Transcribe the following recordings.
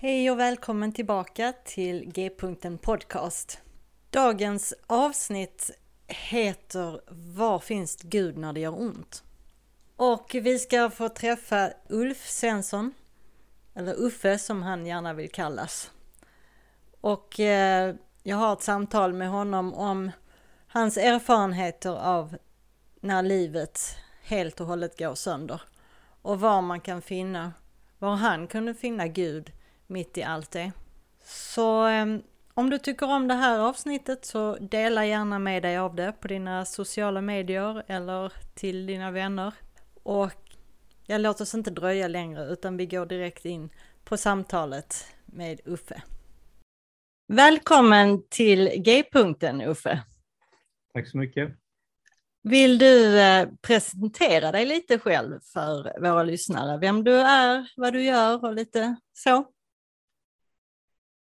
Hej och välkommen tillbaka till G-punkten Podcast. Dagens avsnitt heter Var finns Gud när det gör ont? Och vi ska få träffa Ulf Svensson, eller Uffe som han gärna vill kallas. Och eh, jag har ett samtal med honom om hans erfarenheter av när livet helt och hållet går sönder och var man kan finna, var han kunde finna Gud mitt i allt det. Så ehm, om du tycker om det här avsnittet så dela gärna med dig av det på dina sociala medier eller till dina vänner. Och jag låter oss inte dröja längre utan vi går direkt in på samtalet med Uffe. Välkommen till G-punkten Uffe. Tack så mycket. Vill du eh, presentera dig lite själv för våra lyssnare? Vem du är, vad du gör och lite så?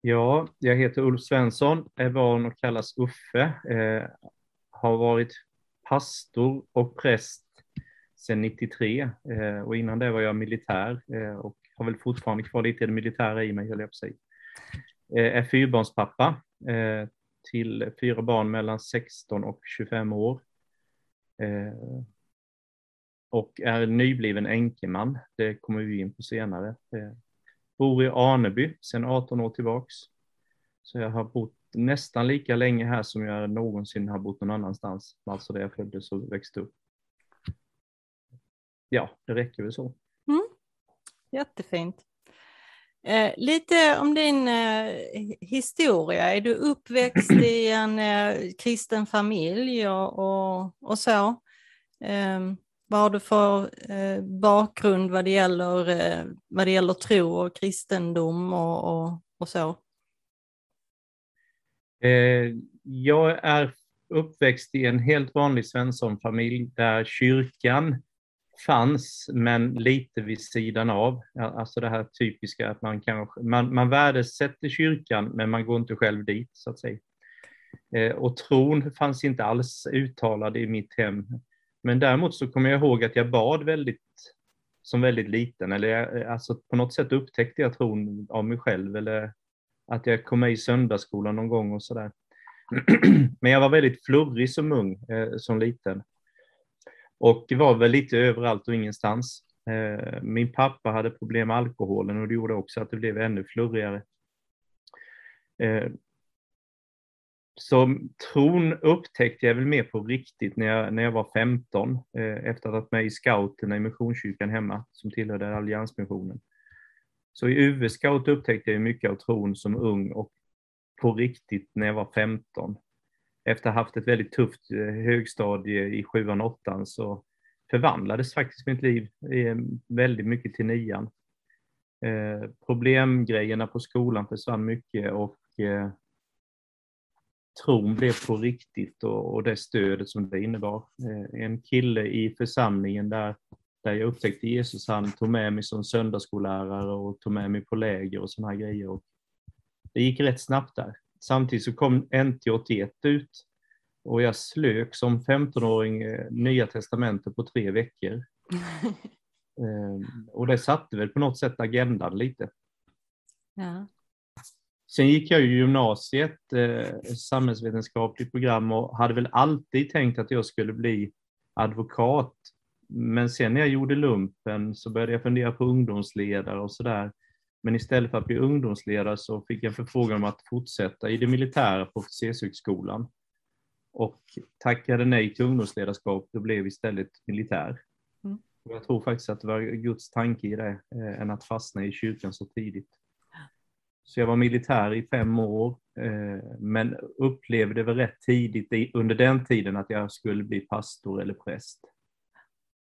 Ja, jag heter Ulf Svensson, är van att kallas Uffe. Eh, har varit pastor och präst sedan 93 eh, och innan det var jag militär eh, och har väl fortfarande kvar lite det militära i mig, höll jag på sig. Eh, är fyrbarnspappa eh, till fyra barn mellan 16 och 25 år. Eh, och är nybliven enkeman, det kommer vi in på senare. Eh. Bor i Aneby sedan 18 år tillbaks. Så jag har bott nästan lika länge här som jag någonsin har bott någon annanstans, alltså där jag föddes och växte upp. Ja, det räcker väl så. Mm. Jättefint. Eh, lite om din eh, historia. Är du uppväxt i en eh, kristen familj och, och, och så? Ehm, vad har du för eh, bakgrund vad det, gäller, eh, vad det gäller tro och kristendom och, och, och så? Eh, jag är uppväxt i en helt vanlig Svenssonfamilj där kyrkan fanns, men lite vid sidan av. Alltså det här typiska att man kanske, man, man värdesätter kyrkan, men man går inte själv dit, så att säga. Eh, och tron fanns inte alls uttalad i mitt hem. Men däremot så kommer jag ihåg att jag bad väldigt, som väldigt liten, eller jag, eh, alltså på något sätt upptäckte jag tron av mig själv, eller att jag kom med i söndagsskolan någon gång och sådär. Men jag var väldigt flurrig som ung, eh, som liten. Och var väl lite överallt och ingenstans. Eh, min pappa hade problem med alkoholen och det gjorde också att det blev ännu flurrigare. Eh, så tron upptäckte jag väl mer på riktigt när jag, när jag var 15, eh, efter att ha varit med i scouterna i Missionskyrkan hemma, som tillhörde Alliansmissionen. Så i UV-scout upptäckte jag mycket av tron som ung och på riktigt när jag var 15. Efter att ha haft ett väldigt tufft eh, högstadie i sjuan och åttan så förvandlades faktiskt mitt liv eh, väldigt mycket till nian. Eh, problemgrejerna på skolan försvann mycket och eh, tron blev på riktigt och, och det stödet som det innebar. En kille i församlingen där där jag upptäckte Jesus, han tog med mig som söndagsskollärare och tog med mig på läger och sådana här grejer. Och det gick rätt snabbt där. Samtidigt så kom NT81 ut och jag slök som 15-åring eh, Nya Testamentet på tre veckor. Ehm, och det satte väl på något sätt agendan lite. Ja. Sen gick jag ju gymnasiet, eh, samhällsvetenskapligt program och hade väl alltid tänkt att jag skulle bli advokat men sen när jag gjorde lumpen så började jag fundera på ungdomsledare och sådär. Men istället för att bli ungdomsledare så fick jag förfrågan om att fortsätta i det militära på officershögskolan. Och tackade nej till ungdomsledarskap och blev istället militär. Mm. Jag tror faktiskt att det var Guds tanke i det, eh, än att fastna i kyrkan så tidigt. Så jag var militär i fem år, eh, men upplevde väl rätt tidigt under den tiden att jag skulle bli pastor eller präst.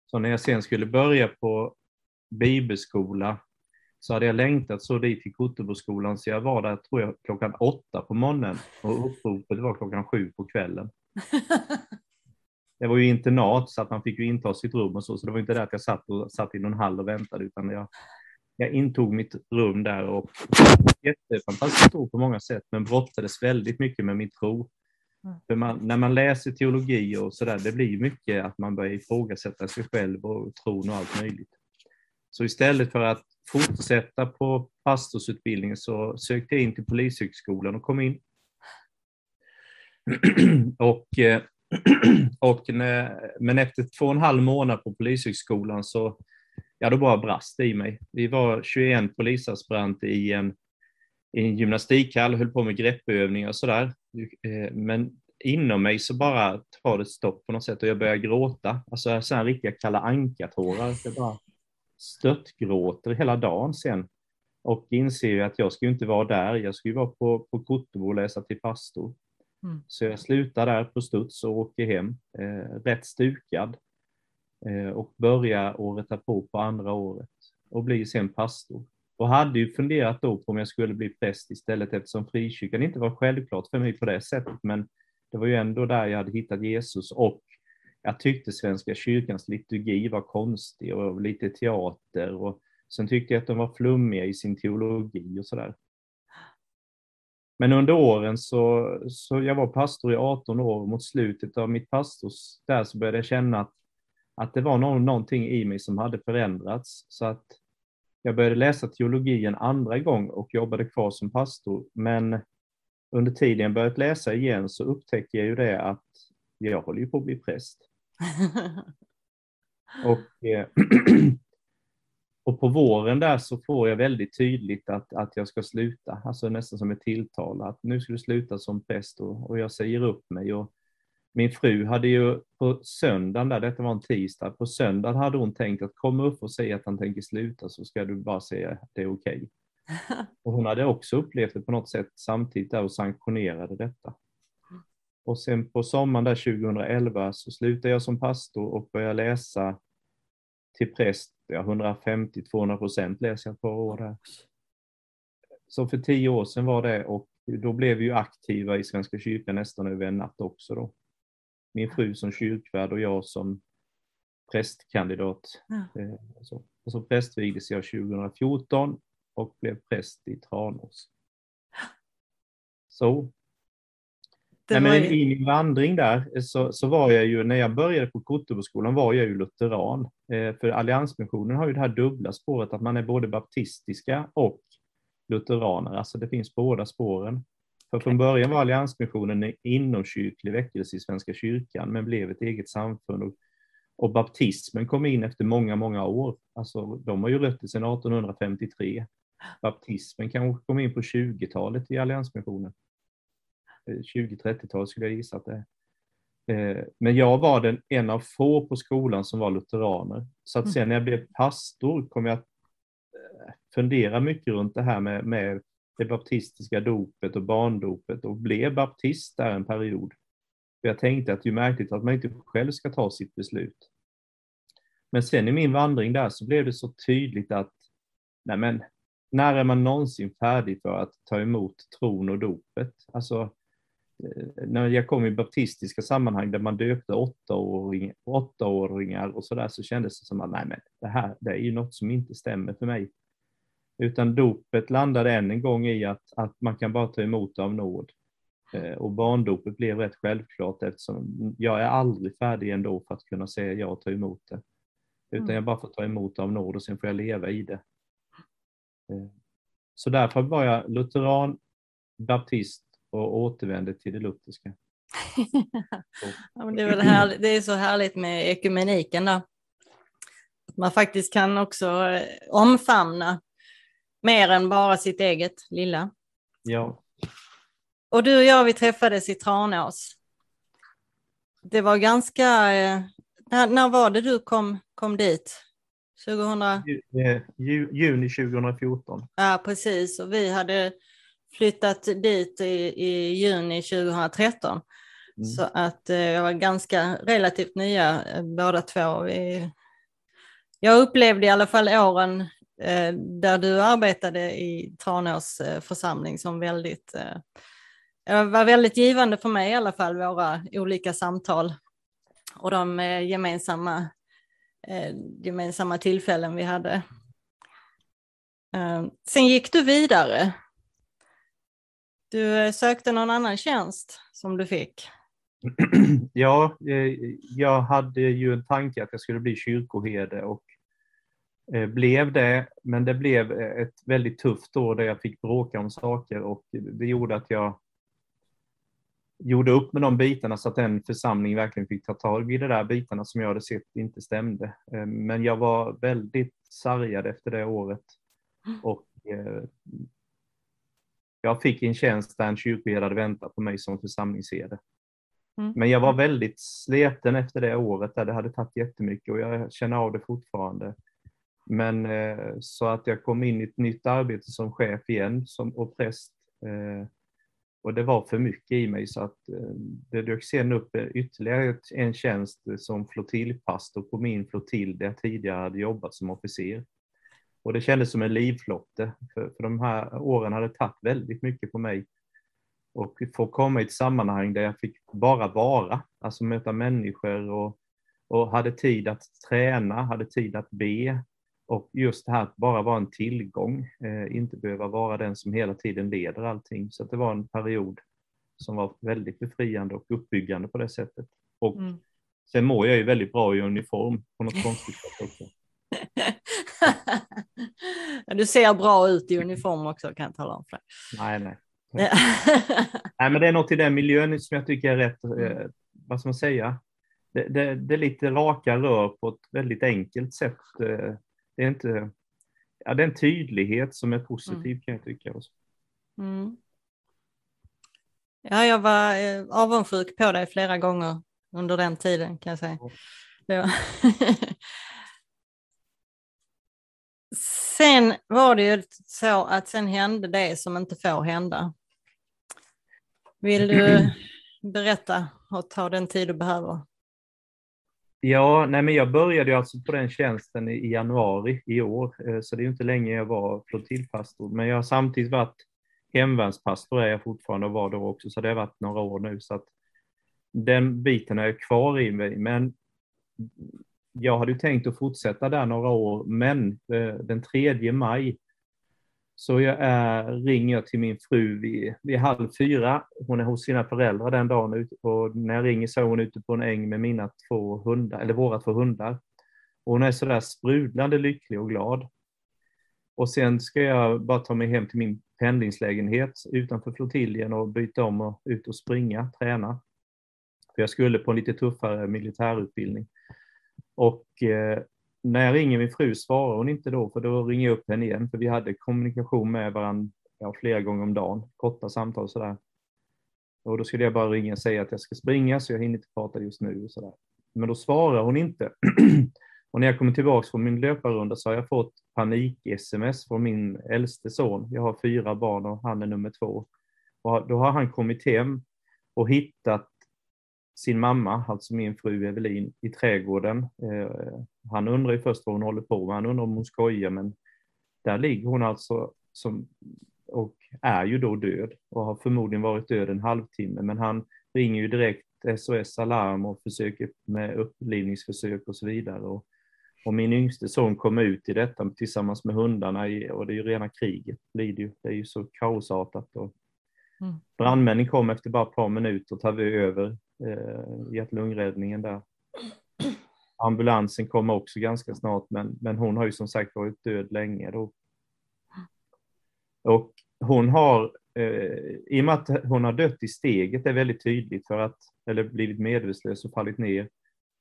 Så när jag sen skulle börja på bibelskola så hade jag längtat så dit till Koteboskolan så jag var där tror jag klockan åtta på morgonen och uppropet var klockan sju på kvällen. Det var ju internat så att man fick ju inta sitt rum och så, så det var inte det att jag satt, och, satt i någon hall och väntade utan jag, jag intog mitt rum där och jättefantastiskt tro på många sätt men brottades väldigt mycket med min tro. Mm. För man, när man läser teologi och sådär, det blir mycket att man börjar ifrågasätta sig själv och tron och allt möjligt. Så istället för att fortsätta på pastorsutbildningen så sökte jag in till Polishögskolan och kom in. och, eh, och men efter två och en halv månad på Polishögskolan så ja, då bara brast det i mig. Vi var 21 polisaspiranter i en, i en gymnastikhall höll på med greppövningar och sådär. Eh, men inom mig så bara tar det stopp på något sätt och jag börjar gråta. Alltså så här riktiga kalla anka-tårar. Jag bara störtgråter hela dagen sen. Och inser ju att jag ska ju inte vara där, jag ska ju vara på, på Kotebo och läsa till pastor. Mm. Så jag slutar där på studs och åker hem, eh, rätt stukad. Eh, och börja året därpå på andra året och bli sen pastor. Och hade ju funderat då på om jag skulle bli präst istället eftersom frikyrkan inte var självklart för mig på det sättet. Men det var ju ändå där jag hade hittat Jesus och jag tyckte Svenska kyrkans liturgi var konstig och lite teater och sen tyckte jag att de var flummiga i sin teologi och sådär. Men under åren så, så jag var pastor i 18 år och mot slutet av mitt pastors där så började jag känna att, att det var någon, någonting i mig som hade förändrats så att jag började läsa teologi en andra gång och jobbade kvar som pastor men under tiden jag börjat läsa igen så upptäckte jag ju det att jag håller ju på att bli präst. och, eh, och på våren där så får jag väldigt tydligt att, att jag ska sluta, alltså nästan som ett tilltal, att nu ska du sluta som präst och, och jag säger upp mig. Och min fru hade ju på söndagen, där, detta var en tisdag, på söndagen hade hon tänkt att komma upp och säga att han tänker sluta så ska du bara säga att det är okej. Okay. Och hon hade också upplevt det på något sätt samtidigt där och sanktionerade detta. Och sen på sommaren där 2011 så slutade jag som pastor och började läsa till präst, ja 150-200 procent läser jag ett par år där. Så för tio år sedan var det och då blev vi ju aktiva i Svenska kyrkan nästan över en natt också då. Min fru som kyrkvärd och jag som prästkandidat. Ja. Eh, och så prästvigdes jag 2014 och blev präst i Tranås. Så. Nej, men I min vandring där så, så var jag ju, när jag började på Koteboskolan var jag ju lutheran. Eh, för alliansmissionen har ju det här dubbla spåret att man är både baptistiska och lutheraner, alltså det finns båda spåren. För från början var alliansmissionen en inomkyrklig väckelse i Svenska kyrkan men blev ett eget samfund och, och baptismen kom in efter många, många år. Alltså de har ju rötter sedan 1853 baptismen kanske kom in på 20-talet i alliansmissionen. 20-30-talet skulle jag gissa att det är. Eh, men jag var den en av få på skolan som var lutheraner. Så att mm. sen när jag blev pastor kom jag att eh, fundera mycket runt det här med, med det baptistiska dopet och barndopet och blev baptist där en period. Jag tänkte att det är märkligt att man inte själv ska ta sitt beslut. Men sen i min vandring där så blev det så tydligt att nej men, när är man någonsin färdig för att ta emot tron och dopet? Alltså, eh, när jag kom i baptistiska sammanhang där man döpte åttaåring, åttaåringar och sådär så kändes det som att nej men det här det är ju något som inte stämmer för mig. Utan dopet landade än en gång i att, att man kan bara ta emot av nåd. Eh, och barndopet blev rätt självklart eftersom jag är aldrig färdig ändå för att kunna säga ja och ta emot det. Utan mm. jag bara får ta emot av nåd och sen får jag leva i det. Eh, så därför var jag lutheran, baptist och återvände till det lutherska. ja, det, är härligt, det är så härligt med ekumeniken då. Att man faktiskt kan också eh, omfamna mer än bara sitt eget lilla. Ja. Och du och jag, vi träffades i Tranås. Det var ganska... Eh, när, när var det du kom, kom dit? 2000... Eh, juni 2014. Ja, precis. Och vi hade flyttat dit i, i juni 2013. Mm. Så att eh, jag var ganska relativt nya eh, båda två. Vi, jag upplevde i alla fall åren Eh, där du arbetade i Tranås eh, församling som väldigt, eh, var väldigt givande för mig i alla fall, våra olika samtal och de gemensamma gemensamma tillfällen vi hade. Sen gick du vidare. Du sökte någon annan tjänst som du fick. Ja, jag hade ju en tanke att jag skulle bli kyrkoherde och, blev det, men det blev ett väldigt tufft år där jag fick bråka om saker och det gjorde att jag gjorde upp med de bitarna så att en församling verkligen fick ta tag i de där bitarna som jag hade sett inte stämde. Eh, men jag var väldigt sargad efter det året och eh, jag fick en tjänst där en kyrkoherde hade väntat på mig som församlingsherde. Mm. Men jag var väldigt sliten efter det året där det hade tagit jättemycket och jag känner av det fortfarande. Men eh, så att jag kom in i ett nytt arbete som chef igen som, och präst. Eh, och det var för mycket i mig så att eh, det dök sen upp eh, ytterligare en tjänst som flottiljpastor på min flottilj där jag tidigare hade jobbat som officer. Och det kändes som en livflotte, för, för de här åren hade tagit väldigt mycket på mig. Och få komma i ett sammanhang där jag fick bara vara, alltså möta människor och, och hade tid att träna, hade tid att be, och just det här att bara vara en tillgång, eh, inte behöva vara den som hela tiden leder allting. Så det var en period som var väldigt befriande och uppbyggande på det sättet. Och mm. sen mår jag ju väldigt bra i uniform på något konstigt sätt också. du ser bra ut i uniform också kan jag tala om för dig. Nej, nej. nej, men det är något i den miljön som jag tycker är rätt, eh, vad ska man säga, det, det, det, är lite raka rör på ett väldigt enkelt sätt. Eh, det är inte, ja, det är en tydlighet som är positiv mm. kan jag tycka. Också. Mm. Ja, jag var eh, avundsjuk på dig flera gånger under den tiden kan jag säga. Ja. sen var det ju så att sen hände det som inte får hända. Vill du berätta och ta den tid du behöver? Ja, nej men jag började alltså på den tjänsten i januari i år, eh, så det är inte länge jag var flottiljpastor. Men jag har samtidigt varit hemvärnspastor är jag fortfarande och var då också, så det har varit några år nu. Så att den biten är kvar i mig, men jag hade tänkt att fortsätta där några år, men eh, den 3 maj så jag är, ringer jag till min fru vid, vid halv fyra. Hon är hos sina föräldrar den dagen och när jag ringer så är hon ute på en äng med mina två hundar, eller våra två hundar. Och hon är sådär sprudlande lycklig och glad. Och sen ska jag bara ta mig hem till min pendlingslägenhet utanför flottiljen och byta om och ut och springa, träna. För jag skulle på en lite tuffare militärutbildning. Och eh, när jag ringer min fru svarar hon inte då, för då ringer jag upp henne igen, för vi hade kommunikation med varandra ja, flera gånger om dagen, korta samtal och sådär. Och då skulle jag bara ringa och säga att jag ska springa, så jag hinner inte prata just nu och sådär. Men då svarar hon inte. och när jag kommer tillbaka från min löparrunda så har jag fått panik-sms från min äldste son. Jag har fyra barn och han är nummer två. Och då har han kommit hem och hittat sin mamma, alltså min fru Evelin, i trädgården. Eh, han undrar ju först vad hon håller på med, han undrar om hon skojar, men där ligger hon alltså som, och är ju då död och har förmodligen varit död en halvtimme, men han ringer ju direkt SOS Alarm och försöker med upplivningsförsök och så vidare. Och, och min yngste son kommer ut i detta tillsammans med hundarna i, och det är ju rena kriget. Blir det, ju. det är ju så kaosartat. Och mm. Brandmännen kom efter bara ett par minuter och tar över eh, hjärt-lungräddningen där. Ambulansen kom också ganska snart, men, men hon har ju som sagt varit död länge då. Och hon har, eh, i och med att hon har dött i steget, det är väldigt tydligt för att, eller blivit medvetslös och fallit ner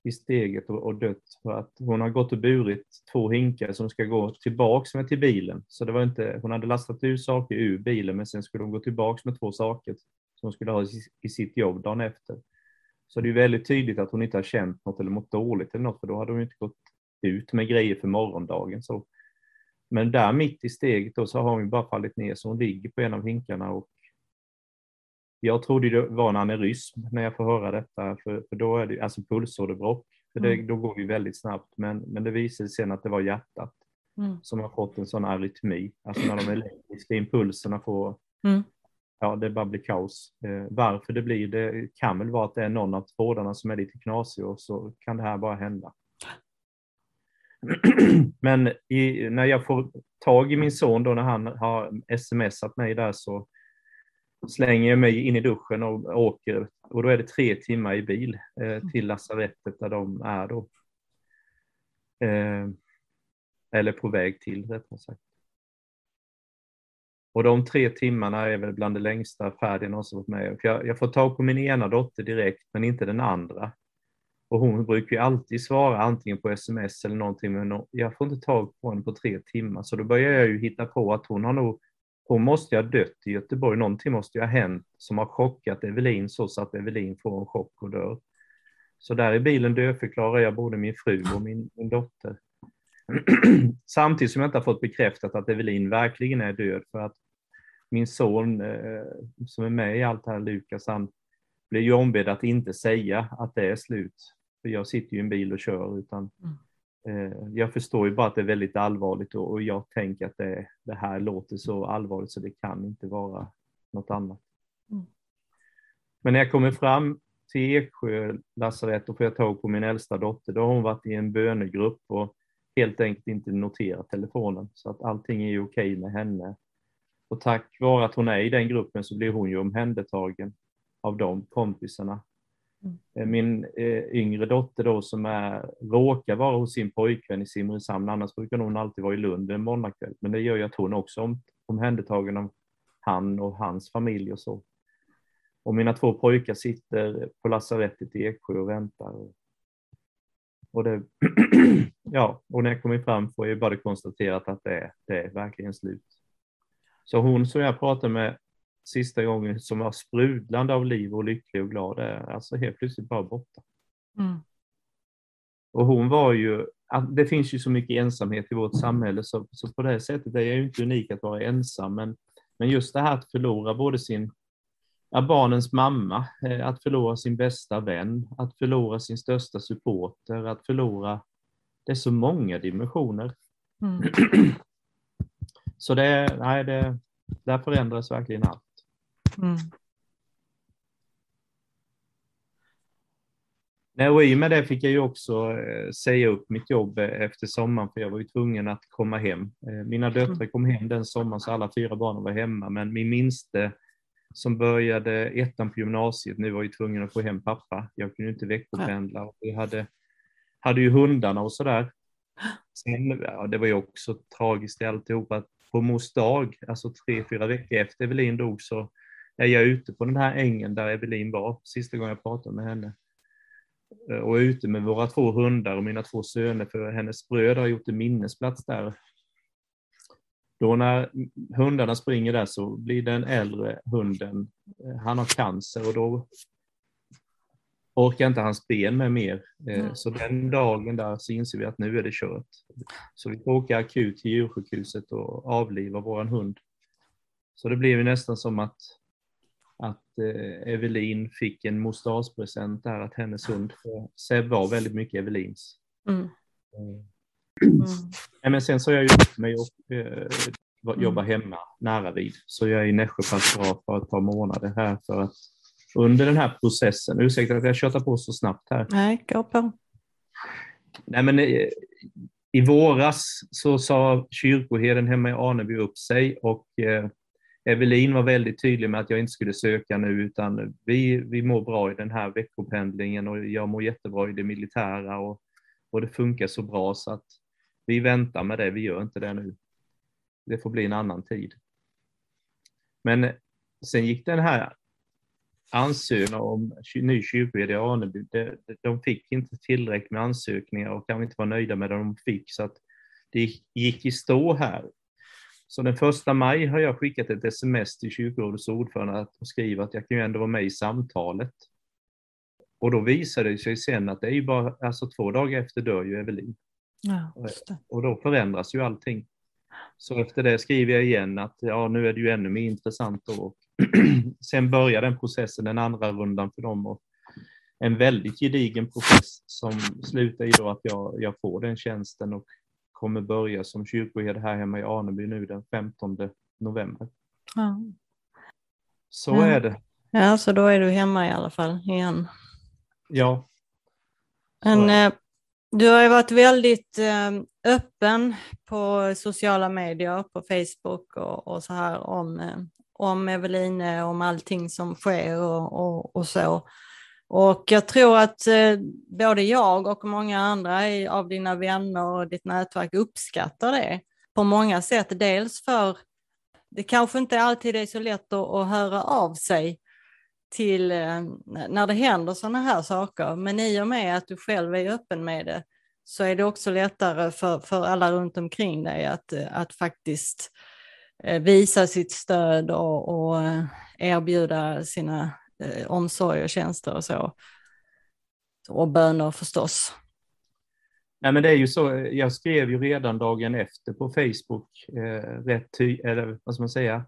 i steget och, och dött för att hon har gått och burit två hinkar som ska gå tillbaks med till bilen. Så det var inte, hon hade lastat ur saker ur bilen men sen skulle hon gå tillbaks med två saker som hon skulle ha i, i sitt jobb dagen efter. Så det är väldigt tydligt att hon inte har känt något eller mått dåligt eller något, för då hade hon inte gått ut med grejer för morgondagen. Så. Men där mitt i steget då så har hon bara fallit ner så hon ligger på en av hinkarna och jag trodde det var en aneurysm när jag får höra detta, för, för då är det alltså pulsåderbråck, för det, mm. då går vi väldigt snabbt, men, men det visade sig sen att det var hjärtat mm. som har fått en sån arytmi, alltså när de elektriska impulserna får mm ja, det bara blir kaos. Eh, varför det blir det kan väl vara att det är någon av trådarna som är lite knasig och så kan det här bara hända. Men i, när jag får tag i min son då när han har smsat mig där så slänger jag mig in i duschen och åker och då är det tre timmar i bil eh, till lasarettet där de är då. Eh, Eller på väg till, rättare sagt. Och de tre timmarna är väl bland det längsta färd jag någonsin varit med För jag, jag får tag på min ena dotter direkt, men inte den andra. Och hon brukar ju alltid svara antingen på sms eller någonting, men jag får inte tag på henne på tre timmar. Så då börjar jag ju hitta på att hon har nog, hon måste ha dött i Göteborg. Någonting måste ju ha hänt som har chockat Evelin så, så att Evelin får en chock och dör. Så där i bilen dödförklarar jag både min fru och min, min dotter. Samtidigt som jag inte har fått bekräftat att Evelin verkligen är död för att min son eh, som är med i allt det här, Lukas, han blir ju ombedd att inte säga att det är slut. För jag sitter ju i en bil och kör utan mm. eh, jag förstår ju bara att det är väldigt allvarligt och, och jag tänker att det, det, här låter så allvarligt så det kan inte vara något annat. Mm. Men när jag kommer fram till Eksjö lasarett och får jag tag på min äldsta dotter, då har hon varit i en bönegrupp och helt enkelt inte noterat telefonen. Så att allting är ju okej med henne. Och tack vare att hon är i den gruppen så blir hon ju omhändertagen av de kompisarna. Mm. Eh, min eh, yngre dotter då som är, råkar vara hos sin pojkvän i Simrishamn, annars brukar hon alltid vara i Lund en måndagkväll, men det gör ju att hon också är omhändertagen av han och hans familj och så. Och mina två pojkar sitter på lasarettet i Eksjö och väntar. Och, det, ja, och när jag kommer fram får jag bara konstaterat att det är, det är verkligen slut. Så hon som jag pratade med sista gången som var sprudlande av liv och lycklig och glad är alltså helt plötsligt bara borta. Mm. Och hon var ju, det finns ju så mycket ensamhet i vårt samhälle så, så på det sättet är jag ju inte unik att vara ensam men, men just det här att förlora både sin ja, barnens mamma, eh, att förlora sin bästa vän, att förlora sin största supporter, att förlora, det är så många dimensioner. Mm. Så det, nej, det, där förändras verkligen allt. Mm. Nej, och I och med det fick jag ju också eh, säga upp mitt jobb eh, efter sommaren för jag var ju tvungen att komma hem. Mina döttrar mm. kom hem den sommaren så alla fyra barnen var hemma men min minste som började ettan på gymnasiet nu var ju tvungen att få hem pappa. Jag kunde inte veckopendla och vi hade, hade ju hundarna och sådär. Sen, ja, det var ju också tragiskt i alltihop att på mors dag, alltså tre, fyra veckor efter Evelin dog, så är jag ute på den här ängen där Evelin var sista gången jag pratade med henne. Eh, och är ute med våra två hundar och mina två söner, för hennes bröder har gjort en minnesplats där. Då när hundarna springer där så blir den äldre hunden, eh, han har cancer och då orkar inte hans ben med mer. Mm. Så den dagen där så inser vi att nu är det kört. Så vi får åka akut till djursjukhuset och avliva vår hund. Så det blev ju nästan som att, att eh, Evelin fick en mostaspresent där, att hennes hund, Seb var väldigt mycket Evelins. Mm. Mm. Men sen så har jag gjort mig och eh, jobbar hemma nära vid. Så jag är i Nässjö pastorat för ett par månader här för att under den här processen. Ursäkta att jag tjötar på så snabbt här. Nej, gå på. Nej, men i, eh, i våras så sa kyrkoherden hemma i Aneby upp sig och eh, Evelin var väldigt tydlig med att jag inte skulle söka nu utan vi, vi mår bra i den här veckopendlingen och jag mår jättebra i det militära och, och det funkar så bra så att vi väntar med det, vi gör inte det nu. Det får bli en annan tid. Men sen gick den här ansökan om ny kyrkoherde i Aneby, de fick inte tillräckligt med ansökningar och kan inte vara nöjda med det de fick, så att det gick i stå här. Så den första maj har jag skickat ett sms till kyrkorådets ordförande och skrivit att jag kan ju ändå vara med i samtalet. Och då visade det sig sen att det är ju bara, alltså två dagar efter dör ju Evelin. Ja, och då förändras ju allting. Så efter det skriver jag igen att ja, nu är det ju ännu mer intressant då. Sen börjar den processen, den andra rundan för dem. Och en väldigt gedigen process som slutar i då att jag, jag får den tjänsten och kommer börja som kyrkoherde här hemma i Aneby nu den 15 november. Ja. Så ja. är det. Ja, så då är du hemma i alla fall igen. Ja. Men eh, du har ju varit väldigt ehm, öppen på sociala medier, på Facebook och, och så här om, eh, om Eveline, om allting som sker och, och, och så. Och jag tror att eh, både jag och många andra av dina vänner och ditt nätverk uppskattar det på många sätt. Dels för det kanske inte alltid är så lätt att, att höra av sig till eh, när det händer sådana här saker. Men i och med att du själv är öppen med det så är det också lättare för, för alla runt omkring dig att, eh, att faktiskt eh, visa sitt stöd och, och eh, erbjuda sina eh, omsorg och tjänster och så. Och böner förstås. Nej, men det är ju så, eh, jag skrev ju redan dagen efter på Facebook, eh, rätt ty eller vad ska man säga,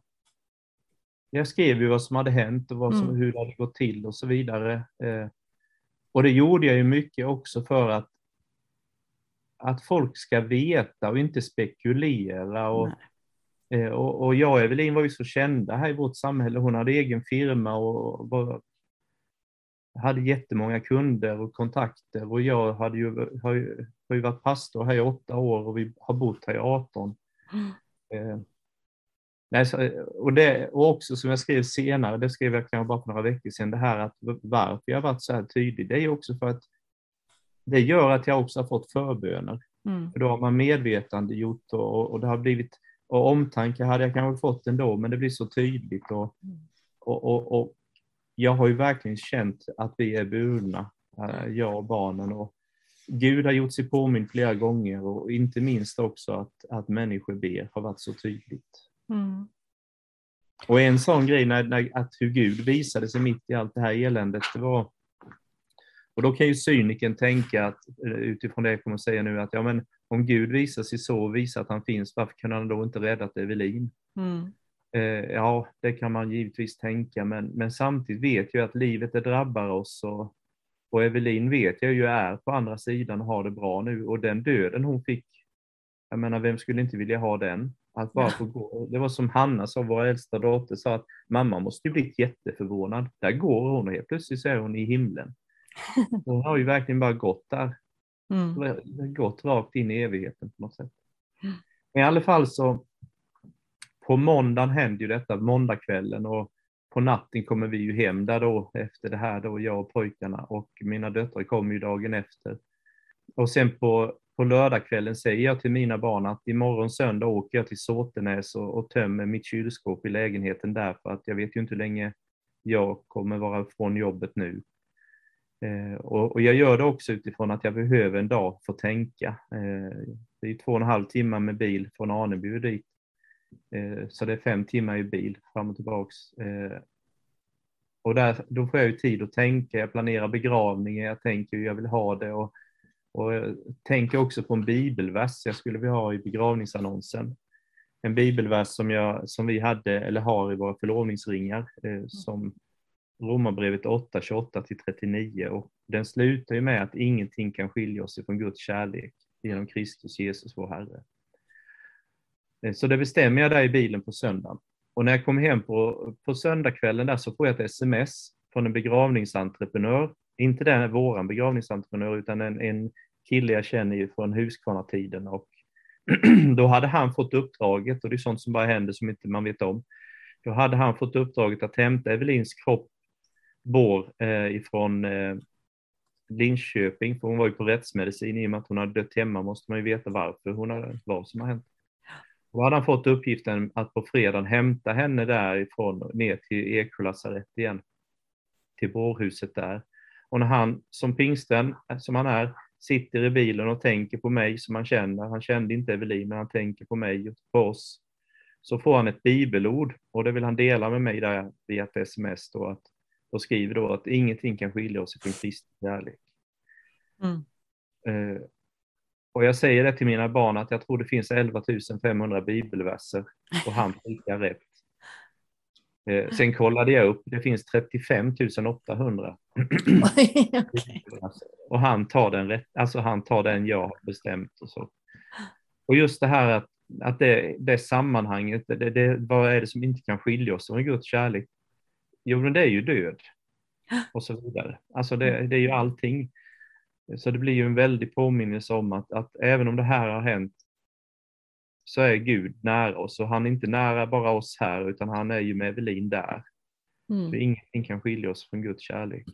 jag skrev ju vad som hade hänt och vad som, mm. hur det hade gått till och så vidare. Eh, och det gjorde jag ju mycket också för att, att folk ska veta och inte spekulera. Och, eh, och, och jag och Evelin var ju så kända här i vårt samhälle. Hon hade egen firma och var, hade jättemånga kunder och kontakter och jag hade ju, har, ju, har ju varit pastor här i åtta år och vi har bott här i 18. Mm. Nej, och, det, och också som jag skrev senare, det skrev jag kanske bara för några veckor sedan, det här att varför jag varit så här tydlig, det är också för att det gör att jag också har fått förböner. Mm. För då har man medvetande gjort och, och det har blivit, och omtanke hade jag kanske fått ändå, men det blir så tydligt. Och, och, och, och jag har ju verkligen känt att vi är burna, eh, jag och barnen. Och Gud har gjort sig påmind flera gånger och inte minst också att, att människor ber har varit så tydligt. Mm. Och en sån grej, när, när, att hur Gud visade sig mitt i allt det här eländet, det var... Och då kan ju cyniken tänka, att, eh, utifrån det jag kommer att säga nu, att ja, men om Gud visar sig så och visar att han finns, varför kan han då inte räddat Evelin? Mm. Eh, ja, det kan man givetvis tänka, men, men samtidigt vet jag att livet det drabbar oss och, och Evelin vet jag ju är på andra sidan och har det bra nu och den döden hon fick, jag menar vem skulle inte vilja ha den? Att bara få gå. Det var som Hanna sa, vår äldsta dotter, sa att mamma måste ju bli jätteförvånad. Där går hon och helt plötsligt så är hon i himlen. Hon har ju verkligen bara gått där. Mm. Gått rakt in i evigheten på något sätt. Men i alla fall så, på måndagen händer ju detta, måndagskvällen och på natten kommer vi ju hem där då efter det här då, jag och pojkarna och mina döttrar kommer ju dagen efter. Och sen på på lördagskvällen säger jag till mina barn att imorgon söndag åker jag till Såtenäs och, och tömmer mitt kylskåp i lägenheten där för att jag vet ju inte hur länge jag kommer vara från jobbet nu. Eh, och, och, jag gör det också utifrån att jag behöver en dag för att tänka. Eh, det är två och en halv timme med bil från Aneby dit. Eh, så det är fem timmar i bil fram och tillbaks. Eh, och där, då får jag ju tid att tänka, jag planerar begravningen, jag tänker hur jag vill ha det och och jag tänker också på en bibelvers jag skulle vilja ha i begravningsannonsen. En bibelvers som, jag, som vi hade eller har i våra förlovningsringar eh, mm. som Romarbrevet 8, 28 till 39 och den slutar ju med att ingenting kan skilja oss ifrån Guds kärlek genom Kristus Jesus vår Herre. Eh, så det bestämmer jag där i bilen på söndagen. Och när jag kommer hem på, på söndagskvällen där så får jag ett sms från en begravningsentreprenör inte den våran begravningsentreprenör utan en, en kille jag känner ju från Huskvarna-tiden och då hade han fått uppdraget, och det är sånt som bara händer som inte man vet om, då hade han fått uppdraget att hämta Evelins kropp bår eh, ifrån eh, Linköping, för hon var ju på rättsmedicin i och med att hon hade dött hemma måste man ju veta varför hon hade, vad som har hänt. Då hade han fått uppgiften att på fredagen hämta henne därifrån ner till Eksjö lasarett igen, till bårhuset där. Och när han som pingsten, som han är, sitter i bilen och tänker på mig som han känner, han kände inte Evelin, men han tänker på mig och på oss, så får han ett bibelord och det vill han dela med mig där via ett sms då, att, och skriver då att ingenting kan skilja oss från Kristi kärlek. Mm. Uh, och jag säger det till mina barn att jag tror det finns 11 500 bibelverser och han prickar rätt. Eh, sen kollade jag upp, det finns 35 800. och han tar, den rätt, alltså han tar den jag har bestämt. Och, så. och just det här att, att det, det sammanhanget, det, det, vad är det som inte kan skilja oss från Guds kärlek? Jo, men det är ju död och så vidare. Alltså det, det är ju allting. Så det blir ju en väldig påminnelse om att, att även om det här har hänt så är Gud nära oss och han är inte nära bara oss här utan han är ju med Evelin där. Mm. För ingenting kan skilja oss från Guds kärlek.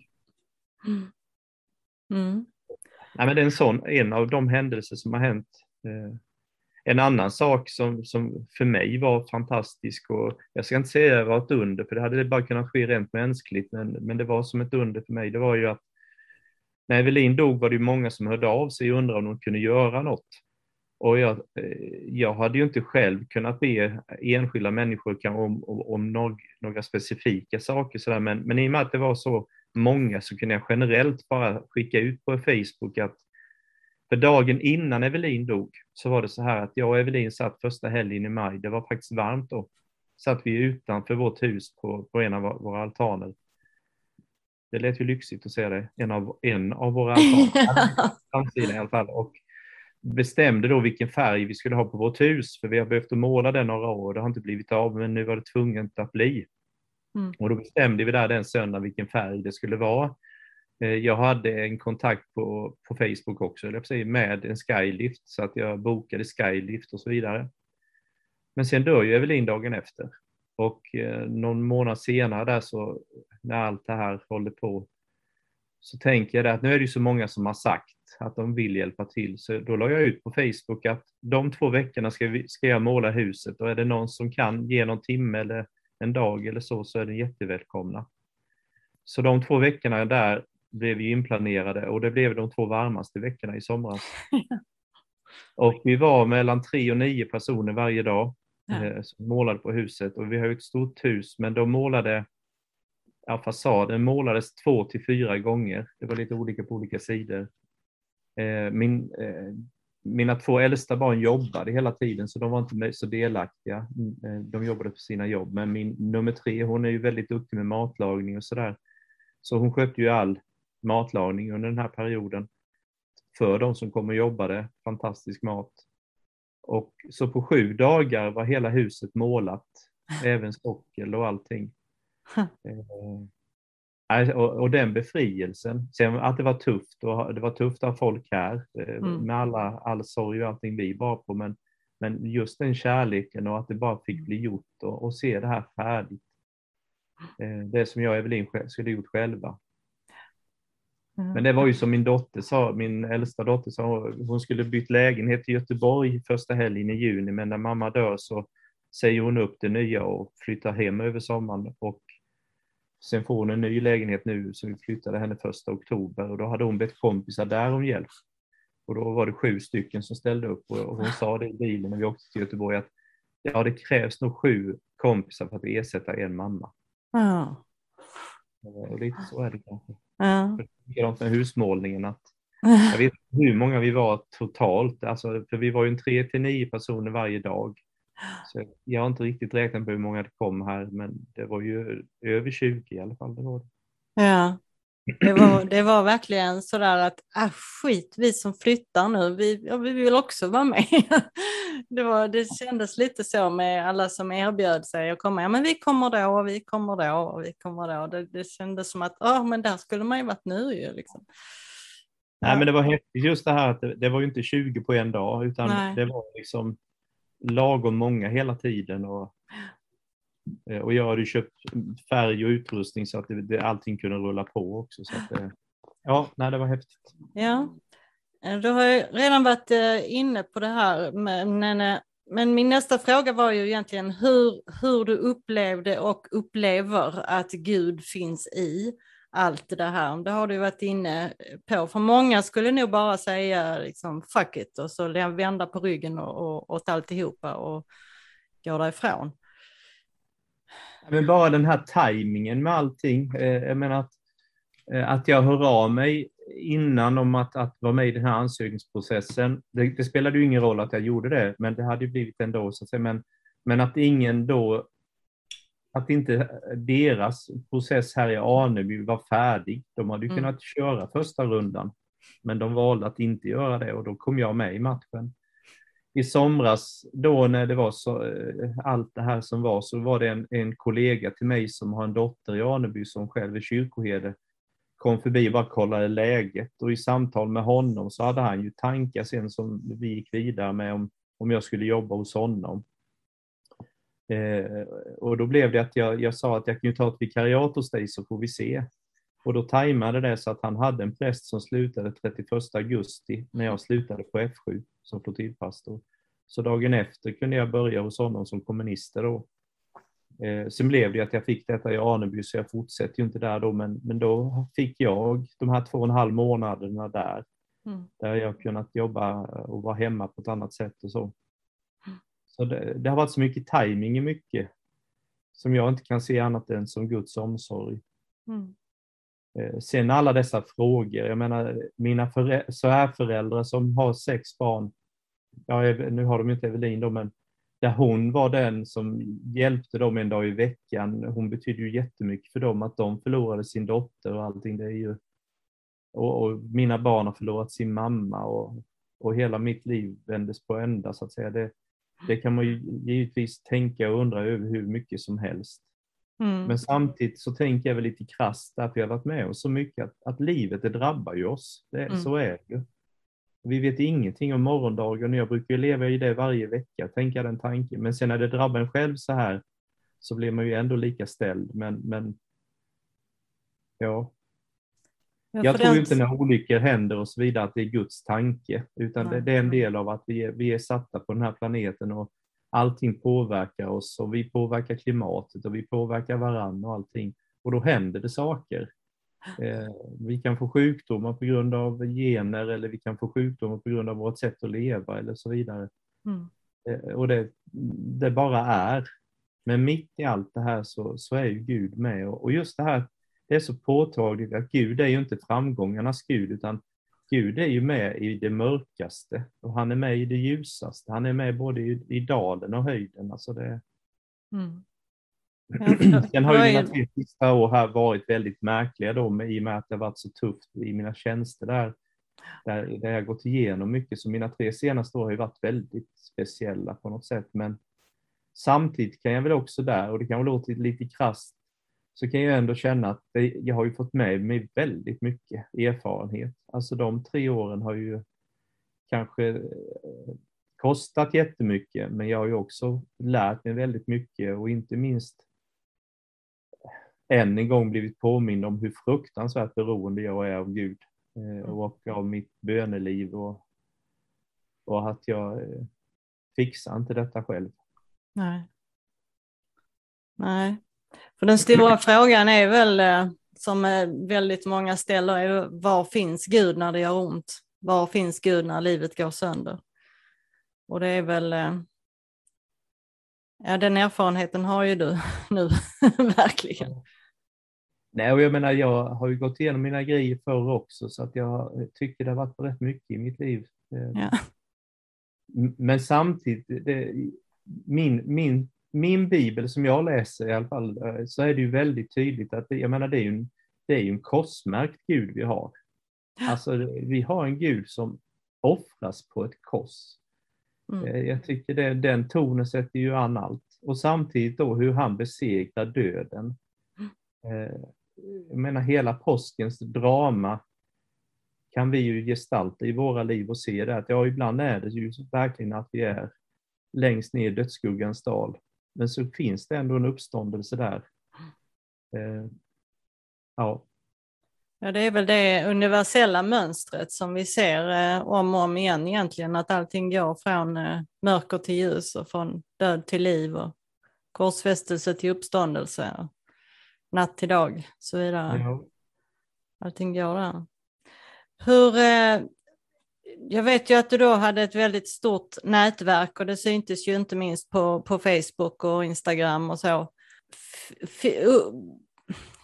Mm. Mm. Nej, men det är en, sån, en av de händelser som har hänt. Eh, en annan sak som, som för mig var fantastisk, och jag ska inte säga att det var ett under, för det hade bara kunnat ske rent mänskligt, men, men det var som ett under för mig, det var ju att när Evelin dog var det många som hörde av sig och undrade om de kunde göra något. Och jag, eh, jag hade ju inte själv kunnat be enskilda människor om, om, om någ, några specifika saker, så där. Men, men i och med att det var så många så kunde jag generellt bara skicka ut på Facebook att för dagen innan Evelin dog så var det så här att jag och Evelin satt första helgen i maj, det var faktiskt varmt då, satt vi utanför vårt hus på, på en av våra altaner. Det lät ju lyxigt att säga det, en av, en av våra altaner, i alla fall. Och bestämde då vilken färg vi skulle ha på vårt hus, för vi har behövt måla det några år, det har inte blivit av, men nu var det tvunget att bli. Mm. Och då bestämde vi där den söndagen vilken färg det skulle vara. Eh, jag hade en kontakt på, på Facebook också, med en skylift, så att jag bokade skylift och så vidare. Men sen dör ju Evelin dagen efter. Och eh, någon månad senare där så, när allt det här håller på, så tänker jag att nu är det ju så många som har sagt att de vill hjälpa till, så då la jag ut på Facebook att de två veckorna ska, vi, ska jag måla huset och är det någon som kan ge någon timme eller en dag eller så, så är den jättevälkomna. Så de två veckorna där blev ju inplanerade och det blev de två varmaste veckorna i somras. och vi var mellan tre och nio personer varje dag ja. eh, som målade på huset och vi har ett stort hus men de målade ja, fasaden målades två till fyra gånger. Det var lite olika på olika sidor. Eh, min, eh, mina två äldsta barn jobbade hela tiden så de var inte så delaktiga. Mm, eh, de jobbade på sina jobb, men min nummer tre, hon är ju väldigt duktig med matlagning och sådär. Så hon skötte ju all matlagning under den här perioden för de som kom och jobbade. Fantastisk mat. Och så på sju dagar var hela huset målat, även sockel och allting. Och, och den befrielsen, sen att det var tufft och det var tufft att ha folk här eh, mm. med alla, all sorg och allting vi var på, men, men just den kärleken och att det bara fick bli gjort och, och se det här färdigt. Eh, det som jag och Evelin skulle gjort själva. Mm. Men det var ju som min dotter sa, min äldsta dotter sa, hon skulle bytt lägenhet i Göteborg första helgen i juni, men när mamma dör så säger hon upp det nya och flyttar hem över sommaren och Sen får hon en ny lägenhet nu, så vi flyttade henne första oktober och då hade hon bett kompisar där om hjälp. Och då var det sju stycken som ställde upp och hon sa det i bilen när vi åkte till Göteborg att ja, det krävs nog sju kompisar för att ersätta en mamma. Ja. Och lite så är det kanske. Ja. Likadant med husmålningen. Att jag vet hur många vi var totalt, alltså, för vi var ju en tre till nio personer varje dag. Så jag har inte riktigt räknat på hur många det kom här, men det var ju över 20 i alla fall. Det var det. Ja, det var, det var verkligen sådär att ah, skit, vi som flyttar nu, vi, ja, vi vill också vara med. Det, var, det kändes lite så med alla som erbjöd sig att komma. Ja, men vi kommer då och vi kommer då och vi kommer då. Det, det kändes som att oh, men där skulle man ju varit nu ju. Liksom. Nej, men det var häftigt just det här att det, det var ju inte 20 på en dag, utan Nej. det var liksom lagom många hela tiden. Och, eh, och jag hade köpt färg och utrustning så att det, det, allting kunde rulla på också. Så att, eh, ja, nej, det var häftigt. Ja, eh, du har ju redan varit inne på det här, men, men min nästa fråga var ju egentligen hur, hur du upplevde och upplever att Gud finns i allt det här. Det har du varit inne på. För många skulle nog bara säga liksom fuck it och så vända på ryggen och, och, åt alltihopa och gå därifrån. Men bara den här tajmingen med allting. Eh, jag menar att, eh, att jag hör av mig innan om att, att vara med i den här ansökningsprocessen. Det, det spelade ju ingen roll att jag gjorde det, men det hade ju blivit ändå. Så att säga. Men, men att ingen då att inte deras process här i Aneby var färdig. De hade ju mm. kunnat köra första rundan, men de valde att inte göra det och då kom jag med i matchen. I somras då när det var så, eh, allt det här som var så var det en, en kollega till mig som har en dotter i Aneby som själv är kyrkoherde kom förbi och bara kollade läget och i samtal med honom så hade han ju tankar sen som vi gick vidare med om, om jag skulle jobba hos honom. Eh, och då blev det att jag, jag sa att jag kan ju ta ett vikariat hos dig så får vi se. Och då tajmade det så att han hade en präst som slutade 31 augusti när jag slutade på F7 som flottiljpastor. Så dagen efter kunde jag börja hos honom som kommunister då. Eh, sen blev det att jag fick detta i Aneby så jag fortsätter ju inte där då men, men då fick jag de här två och en halv månaderna där. Mm. Där jag kunnat jobba och vara hemma på ett annat sätt och så. Så det, det har varit så mycket timing i mycket som jag inte kan se annat än som Guds omsorg. Mm. Eh, sen alla dessa frågor, jag menar mina svärföräldrar som har sex barn, ja, nu har de inte Evelin då, men där hon var den som hjälpte dem en dag i veckan. Hon betydde ju jättemycket för dem att de förlorade sin dotter och allting. Det är ju, och, och mina barn har förlorat sin mamma och, och hela mitt liv vändes på ända så att säga. Det, det kan man ju givetvis tänka och undra över hur mycket som helst. Mm. Men samtidigt så tänker jag väl lite krasst, därför jag har varit med om så mycket, att, att livet det drabbar ju oss. Det, mm. Så är det ju. Vi vet ingenting om morgondagen och jag brukar leva i det varje vecka, tänka den tanken. Men sen när det drabbar en själv så här så blir man ju ändå lika ställd. Men, men ja, Ja, jag tror den... inte när olyckor händer och så vidare att det är Guds tanke, utan det, det, är en del av att vi är, vi är satta på den här planeten och allting påverkar oss och vi påverkar klimatet och vi påverkar varandra och allting. Och då händer det saker. Eh, vi kan få sjukdomar på grund av gener eller vi kan få sjukdomar på grund av vårt sätt att leva eller så vidare. Mm. Eh, och det, det bara är. Men mitt i allt det här så, så är ju Gud med och, och just det här det är så påtagligt att Gud är ju inte framgångarnas Gud, utan Gud är ju med i det mörkaste och han är med i det ljusaste. Han är med både i, i dalen och höjden. Alltså det... Mm. Sen har ju mina tre sista år här varit väldigt märkliga då, med, i och med att det varit så tufft i mina tjänster där, där, där jag gått igenom mycket. Så mina tre senaste år har ju varit väldigt speciella på något sätt. Men samtidigt kan jag väl också där, och det kan låta lite krasst, så kan jag ändå känna att det, jag har ju fått med mig väldigt mycket erfarenhet. Alltså de tre åren har ju kanske eh, kostat jättemycket, men jag har ju också lärt mig väldigt mycket och inte minst än en gång blivit påmind om hur fruktansvärt beroende jag är av Gud eh, och av mitt böneliv och, och att jag eh, fixar inte detta själv. Nej. Nej, för den stora frågan är väl, eh, som eh, väldigt många ställer, är var finns Gud när det gör ont? Var finns Gud när livet går sönder? Och det är väl, eh, ja den erfarenheten har ju du nu, verkligen. Nej, och jag menar jag har ju gått igenom mina grejer förr också så att jag tycker det har varit rätt mycket i mitt liv. Ja. Men samtidigt, det, min, min min bibel som jag läser i alla fall, eh, så är det ju väldigt tydligt att det, jag menar, det är ju en, det är en korsmärkt Gud vi har. Alltså vi har en Gud som offras på ett kors. Mm. Eh, jag tycker det, den tonen sätter ju an allt. Och samtidigt då hur han besegrar döden. Mm. Eh, jag menar hela påskens drama kan vi ju gestalta i våra liv och se det att ja, ibland är det ju verkligen att vi är längst ner i dödsskuggans dal. Men så finns det ändå en uppståndelse där. Eh, ja. Ja, det är väl det universella mönstret som vi ser eh, om och om igen egentligen, att allting går från eh, mörker till ljus och från död till liv och korsfästelse till uppståndelse, och natt till dag och så vidare. Ja. Allting går där. Hur, eh, jag vet ju att du då hade ett väldigt stort nätverk och det syntes ju inte minst på, på Facebook och Instagram och så.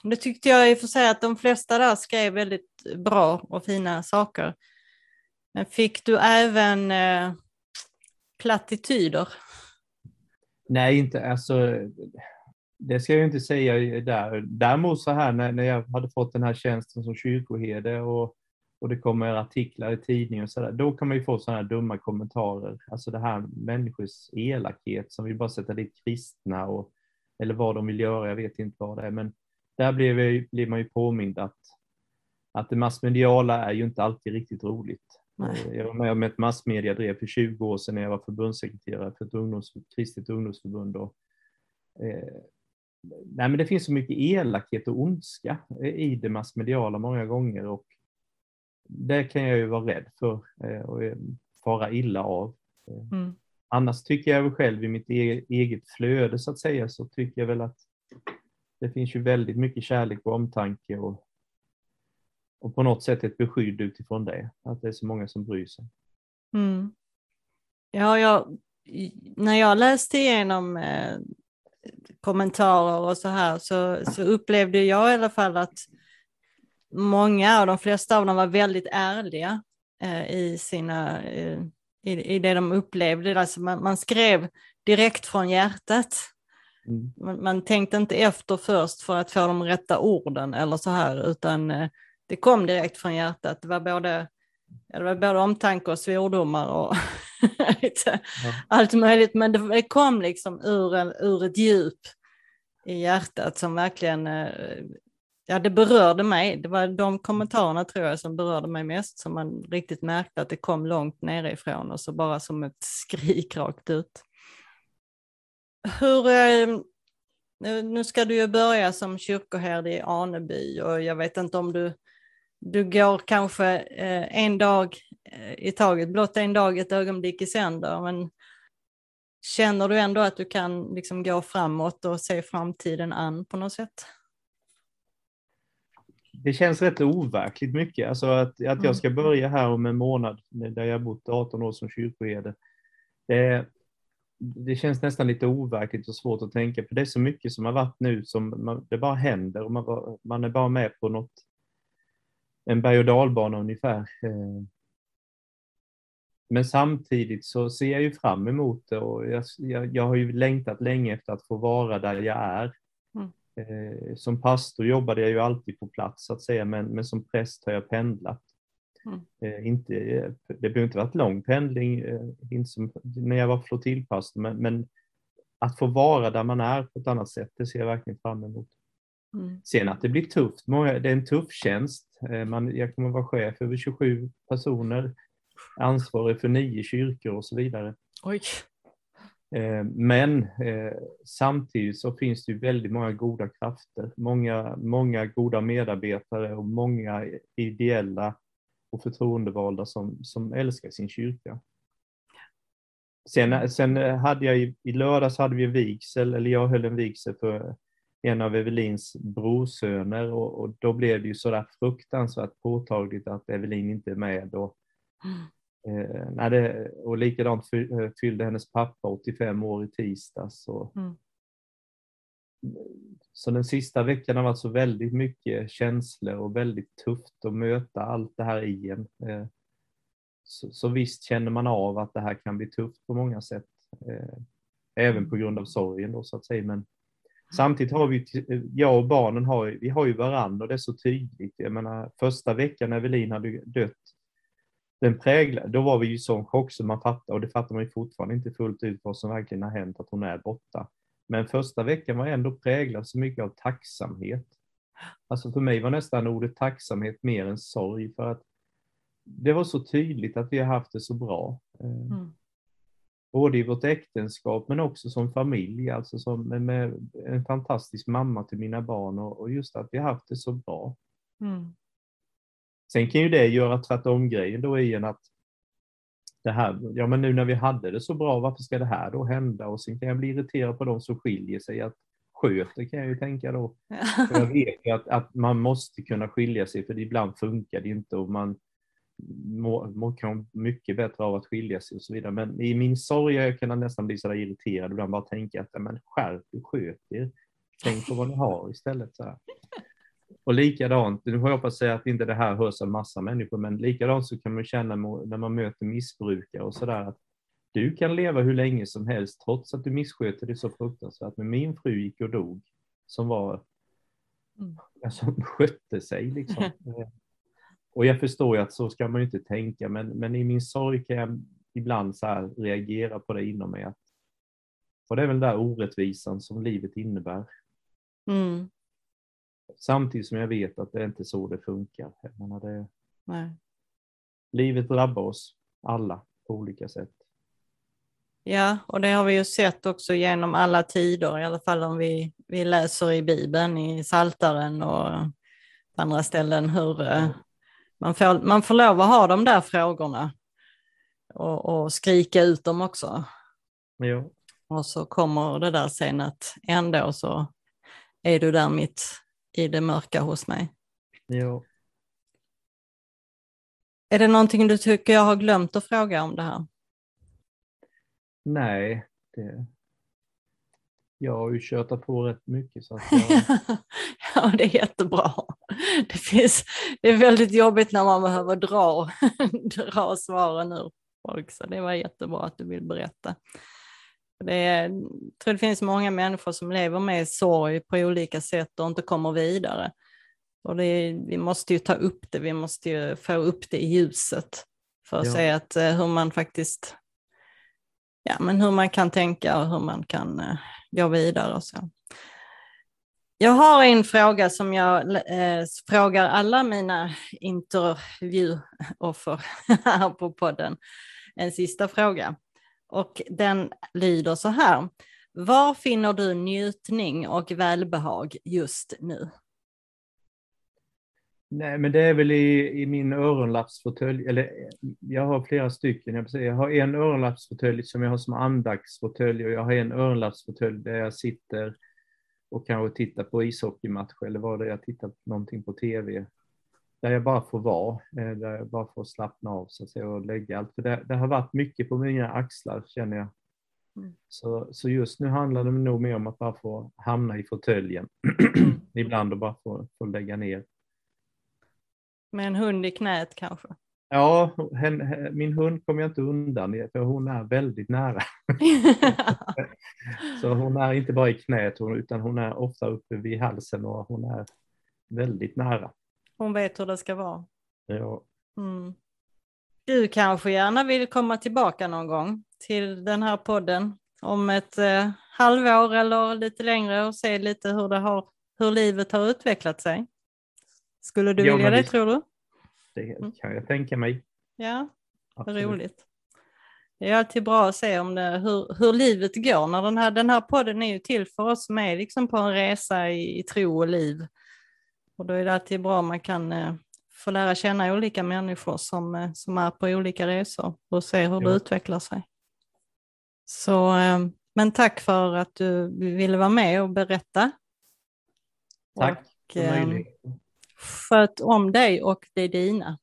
Nu tyckte jag i och för sig att de flesta där skrev väldigt bra och fina saker. Men fick du även eh, plattityder? Nej, inte alltså. Det ska jag inte säga där. Däremot så här när, när jag hade fått den här tjänsten som kyrkoherde och och det kommer artiklar i tidningen och sådär, då kan man ju få sådana här dumma kommentarer. Alltså det här människors elakhet som vill bara sätta dit kristna och, eller vad de vill göra, jag vet inte vad det är, men där blir, blir man ju påmind att, att det massmediala är ju inte alltid riktigt roligt. Nej. Jag var med om ett massmediadrev för 20 år sedan när jag var förbundssekreterare för ett ungdoms, kristet ungdomsförbund. Och, eh, nej, men det finns så mycket elakhet och ondska i det massmediala många gånger och det kan jag ju vara rädd för eh, och fara illa av. Mm. Annars tycker jag själv i mitt e-, eget flöde så att säga så tycker jag väl att det finns ju väldigt mycket kärlek och omtanke och, och på något sätt ett beskydd utifrån det, att det är så många som bryr sig. Mm. Ja, jag, när jag läste igenom eh, kommentarer och så här så, så upplevde jag i alla fall att många och de flesta av dem var väldigt ärliga eh, i, sina, eh, i, i det de upplevde. Alltså man, man skrev direkt från hjärtat. Mm. Man, man, tänkte inte efter först för att få de rätta orden eller så här, utan eh, det kom direkt från hjärtat. Det var både, ja, det var både omtanke och svordomar och ja. allt möjligt, men det, det kom liksom ur, en, ur ett djup i hjärtat som verkligen eh, ja, det berörde mig. Det var de kommentarerna tror jag som berörde mig mest, som man riktigt märkte att det kom långt nerifrån och så bara som ett skrik rakt ut. Hur, eh, nu ska du ju börja som kyrkoherde i Aneby och jag vet inte om du, du går kanske eh, en dag i taget, blott en dag, ett ögonblick i sänder, men känner du ändå att du kan liksom gå framåt och se framtiden an på något sätt? Det känns rätt overkligt mycket. Alltså att, att jag mm. ska börja här om en månad, där jag bott 18 år som kyrkoherde. Det, det känns nästan lite overkligt och svårt att tänka, för det är så mycket som har varit nu som man, det bara händer och man, man är bara med på något, en berg och dalbana ungefär. Eh, men samtidigt så ser jag ju fram emot det och jag, jag, jag har ju längtat länge efter att få vara där jag är. Eh, som pastor jobbade jag ju alltid på plats så att säga, men, men som präst har jag pendlat. Mm. Eh, inte, det behöver inte varit lång pendling eh, inte som, när jag var flottiljpastor, men, men att få vara där man är på ett annat sätt, det ser jag verkligen fram emot. Mm. Sen att det blir tufft, det är en tuff tjänst. Eh, man, jag kommer vara chef över 27 personer, ansvarig för nio kyrkor och så vidare. Oj. Eh, men eh, samtidigt så finns det ju väldigt många goda krafter, många, många goda medarbetare och många ideella och förtroendevalda som, som älskar sin kyrka. Sen, sen hade jag i, i lördags hade vi vigsel, eller jag höll en vigsel för en av Evelins brorsöner och, och då blev det ju sådär fruktansvärt påtagligt att Evelin inte är med och mm. Eh, nej, det, och likadant eh, fyllde hennes pappa 85 år i tisdags. Och, mm. Så den sista veckan har varit så väldigt mycket känslor och väldigt tufft att möta allt det här i en. Eh, så, så visst känner man av att det här kan bli tufft på många sätt. Eh, även på grund av sorgen då så att säga. Men samtidigt har vi, jag och barnen har, vi har ju varandra och det är så tydligt. Jag menar första veckan när Evelin hade dött den präglar, då var vi ju i sån chock så man fattar, och det fattar man ju fortfarande inte fullt ut vad som verkligen har hänt, att hon är borta. Men första veckan var ändå präglad så mycket av tacksamhet. Alltså för mig var nästan ordet tacksamhet mer än sorg, för att det var så tydligt att vi har haft det så bra. Eh, mm. Både i vårt äktenskap men också som familj, alltså som med en fantastisk mamma till mina barn och, just att vi har haft det så bra. Mm. Sen kan ju det göra tvärtom-grejen då i en att det här, ja men nu när vi hade det så bra, varför ska det här då hända? Och sen kan jag bli irriterad på de som skiljer sig, att sköter kan jag ju tänka då. För jag vet ju att, att man måste kunna skilja sig, för ibland funkar det inte och man mår, mår mycket bättre av att skilja sig och så vidare. Men i min sorg jag kan jag nästan bli sådär irriterad ibland, bara tänka att men skärp er, sköt er. Tänk på vad ni har istället. Så här. Och likadant, nu hoppas jag att inte det här hörs av massa människor, men likadant så kan man känna när man möter missbrukare och sådär att du kan leva hur länge som helst trots att du missköter dig så fruktansvärt. Men min fru gick och dog som var, mm. som skötte sig liksom. och jag förstår ju att så ska man ju inte tänka, men, men i min sorg kan jag ibland så reagera på det inom mig. Att, och det är väl den där orättvisan som livet innebär. Mm. Samtidigt som jag vet att det är inte så det funkar. Jag menar det, Nej. Livet drabbar oss alla på olika sätt. Ja, och det har vi ju sett också genom alla tider, i alla fall om vi, vi läser i Bibeln, i Saltaren och på andra ställen hur eh, man får, man får lov att ha de där frågorna och, och skrika ut dem också. Ja. Och så kommer det där sen att ändå så är du där mitt i det mörka hos mig. Ja. Är det någonting du tycker jag har glömt att fråga om det här? Nej, det... jag har ju kört på rätt mycket. Så att jag... ja, det är jättebra. Det, finns, det är väldigt jobbigt när man behöver dra, dra svaren ur folk, så det var jättebra att du vill berätta. Det är, jag tror det finns många människor som lever med sorg på olika sätt och inte kommer vidare. Och det, vi måste ju ta upp det, vi måste ju få upp det i ljuset för att ja. se att, eh, hur man faktiskt, ja men hur man kan tänka och hur man kan uh, gå vidare och så. Jag har en fråga som jag eh, frågar alla mina intervjuoffer här på podden. En sista fråga. Och den lyder så här. Var finner du njutning och välbehag just nu? Nej, men det är väl i, i min öronlappsfåtölj, eller jag har flera stycken. Jag, säga. jag har en öronlappsfåtölj som jag har som andaktsfåtölj och jag har en öronlappsfåtölj där jag sitter och kanske tittar på ishockeymatch eller vad det är, jag tittar på någonting på tv. Där jag bara får vara, eh, där jag bara får slappna av så att säga, och lägga allt. För det, det har varit mycket på mina axlar känner jag. Mm. Så, så just nu handlar det nog mer om att bara få hamna i fåtöljen ibland och bara få, få lägga ner. Med en hund i knät kanske? Ja, hen, min hund kommer jag inte undan för hon är väldigt nära. så hon är inte bara i knät utan hon är ofta uppe vid halsen och hon är väldigt nära. Hon vet hur det ska vara. Ja. Mm. Du kanske gärna vill komma tillbaka någon gång till den här podden om ett eh, halvår eller lite längre och se lite hur, det har, hur livet har utvecklat sig. Skulle du ja, vilja det, det tror du? Det mm. kan jag tänka mig. Ja, vad roligt. Det är alltid bra att se om det, hur, hur livet går. När den, här, den här podden är ju till för oss som är liksom på en resa i, i tro och liv. Och då är det alltid bra om man kan eh, få lära känna olika människor som, eh, som är på olika resor och se hur ja. det utvecklar sig. Så, eh, men tack för att du ville vara med och berätta. Tack och, för möjligheten. Sköt om dig och det dina.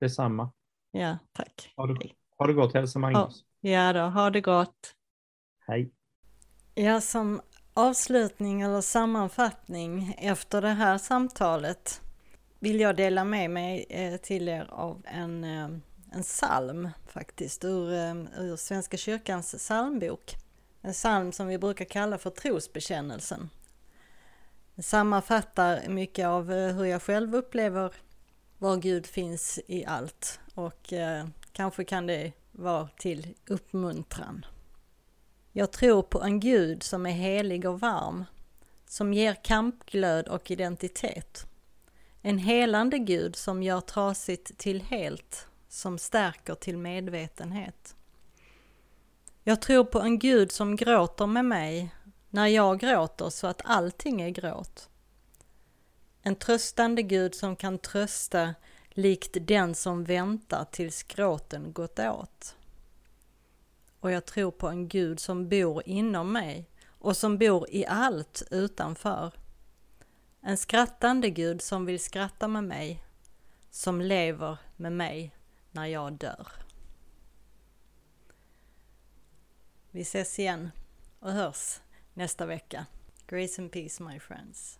Detsamma. Ja, tack. Ha det, ha det gott. Hälsa Magnus. Ja då, ha det gott. Hej. Ja, som avslutning eller sammanfattning efter det här samtalet vill jag dela med mig eh, till er av en, eh, en psalm faktiskt ur, eh, ur Svenska kyrkans psalmbok. En psalm som vi brukar kalla för trosbekännelsen. Den sammanfattar mycket av hur jag själv upplever var Gud finns i allt och kanske kan det vara till uppmuntran. Jag tror på en Gud som är helig och varm, som ger kampglöd och identitet. En helande Gud som gör trasigt till helt, som stärker till medvetenhet. Jag tror på en Gud som gråter med mig när jag gråter så att allting är gråt. En tröstande Gud som kan trösta likt den som väntar tills gråten gått åt och jag tror på en Gud som bor inom mig och som bor i allt utanför. En skrattande Gud som vill skratta med mig, som lever med mig när jag dör. Vi ses igen och hörs nästa vecka. Grace and peace my friends.